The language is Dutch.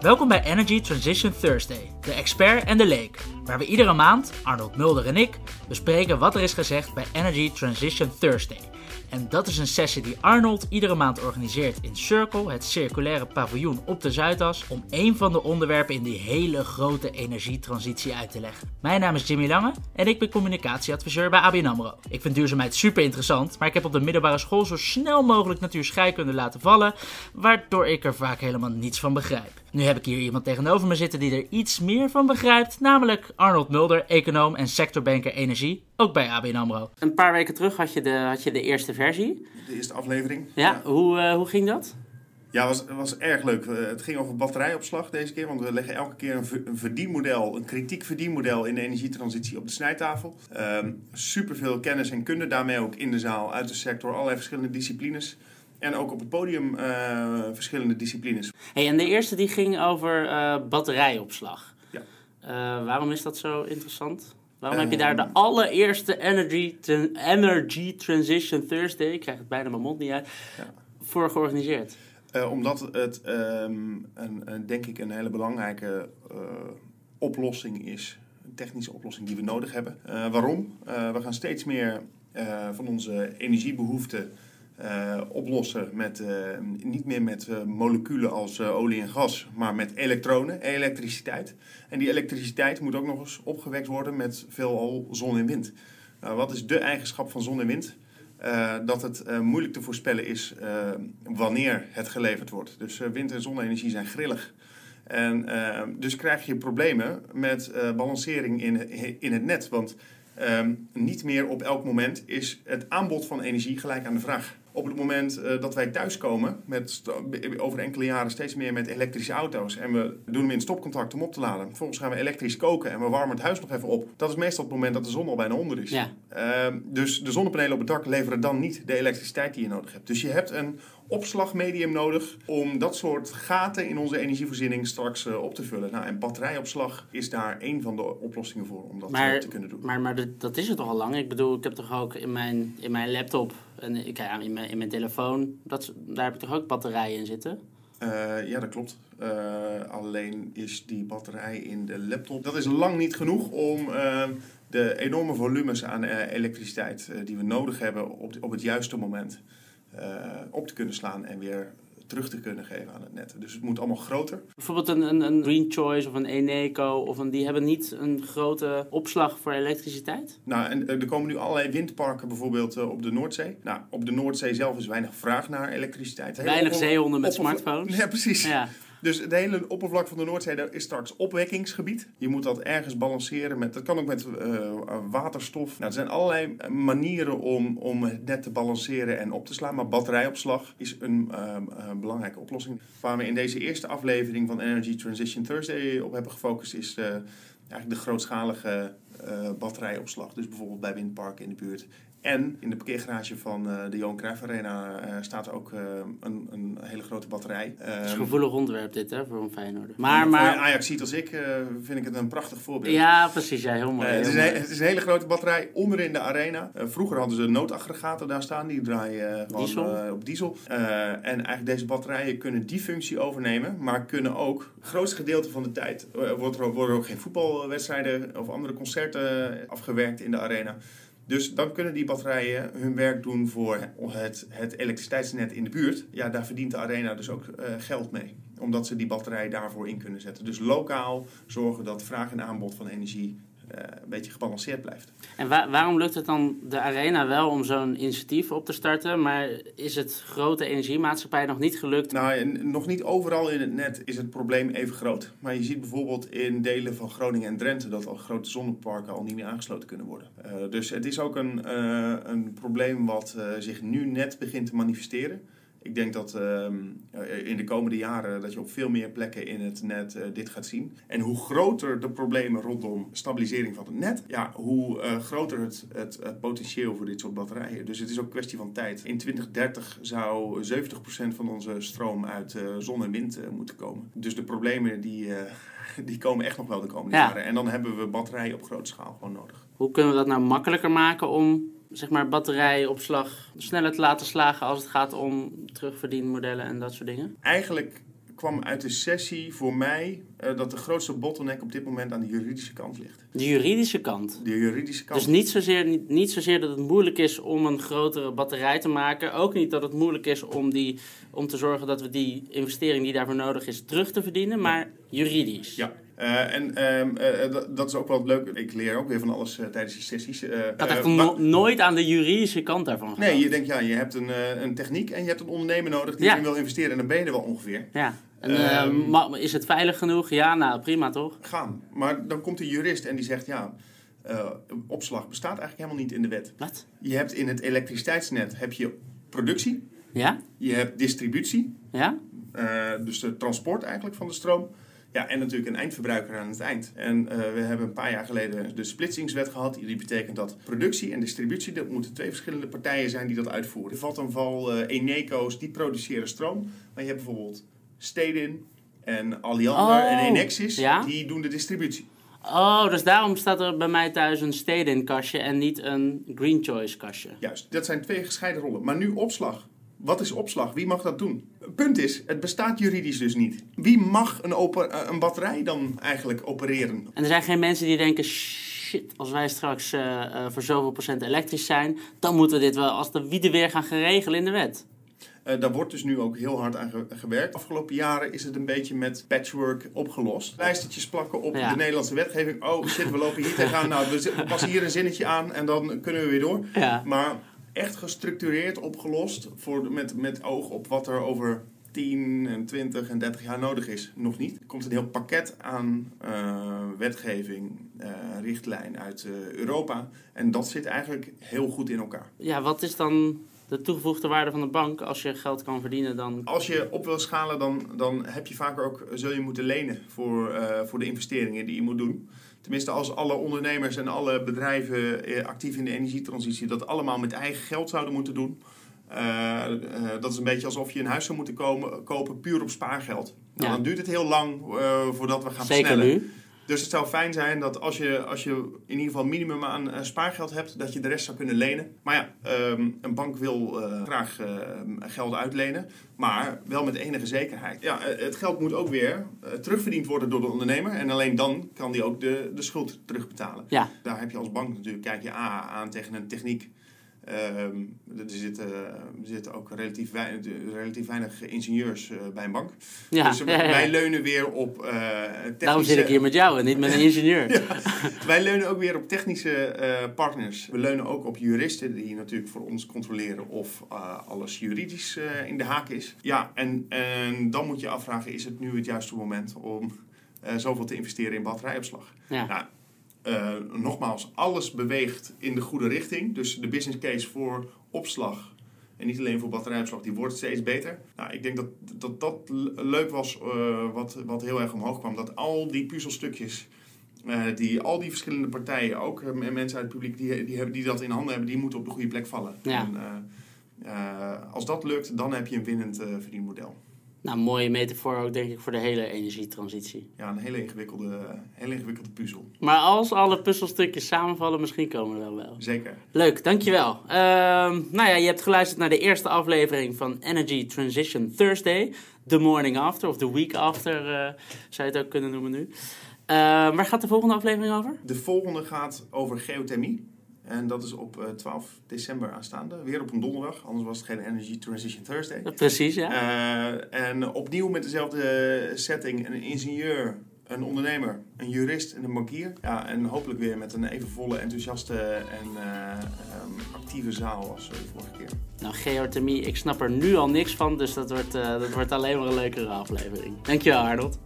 Welkom bij Energy Transition Thursday, de expert en de leek, waar we iedere maand, Arnold Mulder en ik, bespreken wat er is gezegd bij Energy Transition Thursday. En dat is een sessie die Arnold iedere maand organiseert in Circle, het circulaire paviljoen op de Zuidas, om een van de onderwerpen in die hele grote energietransitie uit te leggen. Mijn naam is Jimmy Lange en ik ben communicatieadviseur bij ABN AMRO. Ik vind duurzaamheid super interessant, maar ik heb op de middelbare school zo snel mogelijk natuurscheikunde laten vallen, waardoor ik er vaak helemaal niets van begrijp. Nu heb ik hier iemand tegenover me zitten die er iets meer van begrijpt, namelijk Arnold Mulder, econoom en sectorbanker energie, ook bij ABN AMRO. Een paar weken terug had je de, had je de eerste versie. De eerste aflevering. Ja, Hoe, uh, hoe ging dat? Ja, het was, was erg leuk. Uh, het ging over batterijopslag deze keer, want we leggen elke keer een, een verdienmodel, een kritiek verdienmodel in de energietransitie op de snijtafel. Uh, superveel kennis en kunde daarmee ook in de zaal, uit de sector, allerlei verschillende disciplines. En ook op het podium uh, verschillende disciplines. Hey, en de eerste die ging over uh, batterijopslag. Uh, waarom is dat zo interessant? Waarom heb je daar de ehm. allereerste Energy, Energy Transition Thursday, ik krijg het bijna mijn mond niet uit, ja. voor georganiseerd? omdat het, um, een, een, denk ik, een hele belangrijke oplossing is. Een technische oplossing die we nodig hebben. waarom? we gaan steeds meer van onze energiebehoeften uh, oplossen met, uh, niet meer met uh, moleculen als olie en gas, maar met elektronen, elektriciteit. En die elektriciteit moet ook nog eens opgewekt worden met veelal zon en wind. Nou, wat is de eigenschap van zon en wind? dat het moeilijk te voorspellen is wanneer het geleverd wordt. Dus wind- en zonne-energie zijn grillig. En dus krijg je problemen met balancering in, in het net. Want niet meer op elk moment is het aanbod van energie gelijk aan de vraag op het moment uh, dat wij thuiskomen, met over enkele jaren steeds meer met elektrische auto's. En we doen hem in stopcontact om op te laden. Vervolgens gaan we elektrisch koken en we warmen het huis nog even op. Dat is meestal het moment dat de zon al bijna onder is. Ja. Uh, dus de zonnepanelen op het dak leveren dan niet de elektriciteit die je nodig hebt. Dus je hebt een opslagmedium nodig om dat soort gaten in onze energievoorziening straks uh, op te vullen. Nou, en batterijopslag is daar een van de oplossingen voor om dat maar, te kunnen doen. Maar, maar dat is het toch al lang? Ik bedoel, ik heb toch ook in mijn, in mijn laptop en ik, ja, in, mijn, in mijn telefoon, dat, daar heb ik toch ook batterijen in zitten? Uh, ja, dat klopt. Uh, alleen is die batterij in de laptop. Dat is lang niet genoeg om uh, de enorme volumes aan elektriciteit die we nodig hebben op, op het juiste moment op te kunnen slaan en weer terug te kunnen geven aan het net. Dus het moet allemaal groter. Bijvoorbeeld een, een, een Green Choice of een Eneco, of een, die hebben niet een grote opslag voor elektriciteit? Nou, en er komen nu allerlei windparken bijvoorbeeld eh, op de Noordzee. Nou, op de Noordzee zelf is weinig vraag naar elektriciteit. Weinig zeehonden met smartphones. Ja, precies. Ja. Dus het hele oppervlak van de Noordzee is straks opwekkingsgebied. Je moet dat ergens balanceren met. Dat kan ook met uh, waterstof. Nou, er zijn allerlei manieren om, om het net te balanceren en op te slaan. Maar batterijopslag is een uh, belangrijke oplossing. Waar we in deze eerste aflevering van Energy Transition Thursday op hebben gefocust, is eigenlijk de grootschalige batterijopslag. Dus bijvoorbeeld bij windparken in de buurt en in de parkeergarage van uh, de Johan Cruijff Arena uh, staat ook uh, een, een, hele grote batterij. Het is een ehm, gevoelig onderwerp dit, hè, voor een Feyenoord. Maar, maar... Voor Ajax ziet als ik, vind ik het een prachtig voorbeeld. Ja, precies. Ja, heel mooi. het, is een, het, is een, hele grote batterij onderin de arena. vroeger hadden ze noodaggregaten daar staan, die draaien gewoon op diesel. en eigenlijk deze batterijen kunnen die functie overnemen, maar kunnen ook, het grootste gedeelte van de tijd, wordt er, worden ook geen voetbalwedstrijden of andere concerten afgewerkt in de arena. Dus dan kunnen die batterijen hun werk doen voor het, het elektriciteitsnet in de buurt. Ja, daar verdient de Arena dus ook uh, geld mee. Omdat ze die batterij daarvoor in kunnen zetten. Dus lokaal zorgen dat vraag en aanbod van energie uh, een beetje gebalanceerd blijft. En waarom lukt het dan de Arena wel om zo'n initiatief op te starten, maar is het grote energiemaatschappij nog niet gelukt? Nou, nog niet overal in het net is het probleem even groot. Maar je ziet bijvoorbeeld in delen van Groningen en Drenthe dat al grote zonneparken al niet meer aangesloten kunnen worden. Uh, dus het is ook een, uh, een probleem wat zich nu net begint te manifesteren. Ik denk dat ehm, eh, in de komende jaren dat je op veel meer plekken in het net eh, dit gaat zien. En hoe groter de problemen rondom stabilisering van het net, ja, hoe eh, groter het, het, potentieel voor dit soort batterijen. Dus het is ook een kwestie van tijd. In 2030 zou 70% van onze stroom uit zon en wind moeten komen. Dus de problemen die, die komen echt nog wel de komende Ja. jaren. En dan hebben we batterijen op grote schaal gewoon nodig. Hoe kunnen we dat nou makkelijker maken om zeg maar, batterijopslag sneller te laten slagen als het gaat om terugverdienmodellen en dat soort dingen? Eigenlijk kwam uit de sessie voor mij eh, dat de grootste bottleneck op dit moment aan de juridische kant ligt. De juridische kant. De juridische kant. Dus niet zozeer, niet, niet zozeer dat het moeilijk is om een grotere batterij te maken. Ook niet dat het moeilijk is om, die, om te zorgen dat we die investering die daarvoor nodig is terug te verdienen. Maar juridisch. Ja. Eh, en ehm, eh, dat- dat is ook wel leuk. Ik leer ook weer van alles eh, tijdens die sessies. Eh, Ik had echt eh, no- wa- nooit aan de juridische kant daarvan gedacht. Nee, je denkt ja, je hebt een, eh, een techniek en je hebt een ondernemer nodig die Ja. erin wil investeren. En dan ben je er wel ongeveer. Ja. En, eh, Ehm, is het veilig genoeg? Ja, nou prima toch? Gaan. Maar dan komt de jurist en die zegt ja, eh, opslag bestaat eigenlijk helemaal niet in de wet. Wat? Je hebt in het elektriciteitsnet heb je productie, Ja? je hebt distributie, Ja? eh, dus de transport eigenlijk van de stroom. Ja, en natuurlijk een eindverbruiker aan het eind. En eh, we hebben een paar jaar geleden de splitsingswet gehad. Die betekent dat productie en distributie, dat moeten twee verschillende partijen zijn die dat uitvoeren. Vattenval, eh Eneco's, die produceren stroom. Maar je hebt bijvoorbeeld Stedin en Alliander Oh, en Enexis, ja. die doen de distributie. Oh, dus daarom staat er bij mij thuis een Stedin kastje en niet een Green Choice kastje. Juist, dat zijn twee gescheiden rollen. Maar nu opslag. Wat is opslag? Wie mag dat doen? Punt is, het bestaat juridisch dus niet. Wie mag een, eh, een batterij dan eigenlijk opereren? En er zijn geen mensen die denken, shit, als wij straks eh, eh, voor zoveel procent elektrisch zijn, dan moeten we dit wel als de wieden weer gaan geregelen in de wet. Eh, daar wordt dus nu ook heel hard aan ge- gewerkt. De afgelopen jaren is het een beetje met patchwork opgelost. Lijstertjes plakken op Ja. de Nederlandse wetgeving. Oh shit, we lopen hier tegenaan. Nou, we passen hier een zinnetje aan en dan kunnen we weer door. Ja. Maar echt gestructureerd opgelost voor, met, met oog op wat er over 10 en 20 en 30 jaar nodig is. Nog niet. Er komt een heel pakket aan eh, wetgeving, eh, richtlijn uit eh, Europa. En dat zit eigenlijk heel goed in elkaar. Ja, wat is dan de toegevoegde waarde van de bank als je geld kan verdienen dan? Als je op wil schalen, dan, dan heb je vaker ook, zul je moeten lenen voor, eh, voor de investeringen die je moet doen. Tenminste, als alle ondernemers en alle bedrijven eh, actief in de energietransitie dat allemaal met eigen geld zouden moeten doen. eh, eh, dat is een beetje alsof je een huis zou moeten komen, kopen puur op spaargeld. Nou, Ja. Dan duurt het heel lang eh, voordat we gaan Zeker versnellen. nu. Dus het zou fijn zijn dat als je, als je in ieder geval minimum aan eh, spaargeld hebt, dat je de rest zou kunnen lenen. Maar ja, ehm, een bank wil eh, graag eh, geld uitlenen, maar wel met enige zekerheid. Ja, eh, het geld moet ook weer terugverdiend worden door de ondernemer. En alleen dan kan die ook de, de schuld terugbetalen. Ja, Daar heb je als bank natuurlijk, kijk je A, aan tegen een techniek. Ehm, er, zitten, er zitten ook relatief weinig, relatief weinig ingenieurs eh, bij een bank. ja. dus ja, wij, ja. wij leunen weer op eh technische... Daarom zit ik hier met jou en niet met een ingenieur. Wij leunen ook weer op technische eh, partners. We leunen ook op juristen die natuurlijk voor ons controleren of eh, alles juridisch eh, in de haak is. Ja, en, en dan moet je afvragen, is het nu het juiste moment om eh, zoveel te investeren in batterijopslag? Ja. Nou, eh, nogmaals, alles beweegt in de goede richting. Dus de business case voor opslag en niet alleen voor batterijopslag, die wordt steeds beter. Nou, ik denk dat dat, dat le- leuk was eh, wat, wat heel erg omhoog kwam. Dat al die puzzelstukjes, eh, die al die verschillende partijen, ook mensen uit het publiek die, die, hebben, die dat in handen hebben, die moeten op de goede plek vallen. Ja. En, als dat lukt, dan heb je een winnend verdienmodel. Nou, mooie metafoor ook denk ik voor de hele energietransitie. Ja, een hele ingewikkelde, hele ingewikkelde puzzel. Maar als alle puzzelstukjes samenvallen, misschien komen we er wel wel. Zeker. Leuk, dankjewel. Ehm nou ja, je hebt geluisterd naar de eerste aflevering van Energy Transition Thursday. The morning after, of the week after, eh, zou je het ook kunnen noemen nu. Ehm, waar gaat de volgende aflevering over? De volgende gaat over geothermie. En dat is op eh, 12 december aanstaande. Weer op een donderdag, anders was het geen Energy Transition Thursday. Precies, ja. Eh, en opnieuw met dezelfde setting. Een ingenieur, een ondernemer, een jurist en een bankier. Ja, en hopelijk weer met een even volle, enthousiaste en eh, ehm, actieve zaal als eh, de vorige keer. Nou, geothermie, ik snap er nu al niks van, dus dat wordt, eh, dat wordt alleen maar een leukere aflevering. Dankjewel, Arnold.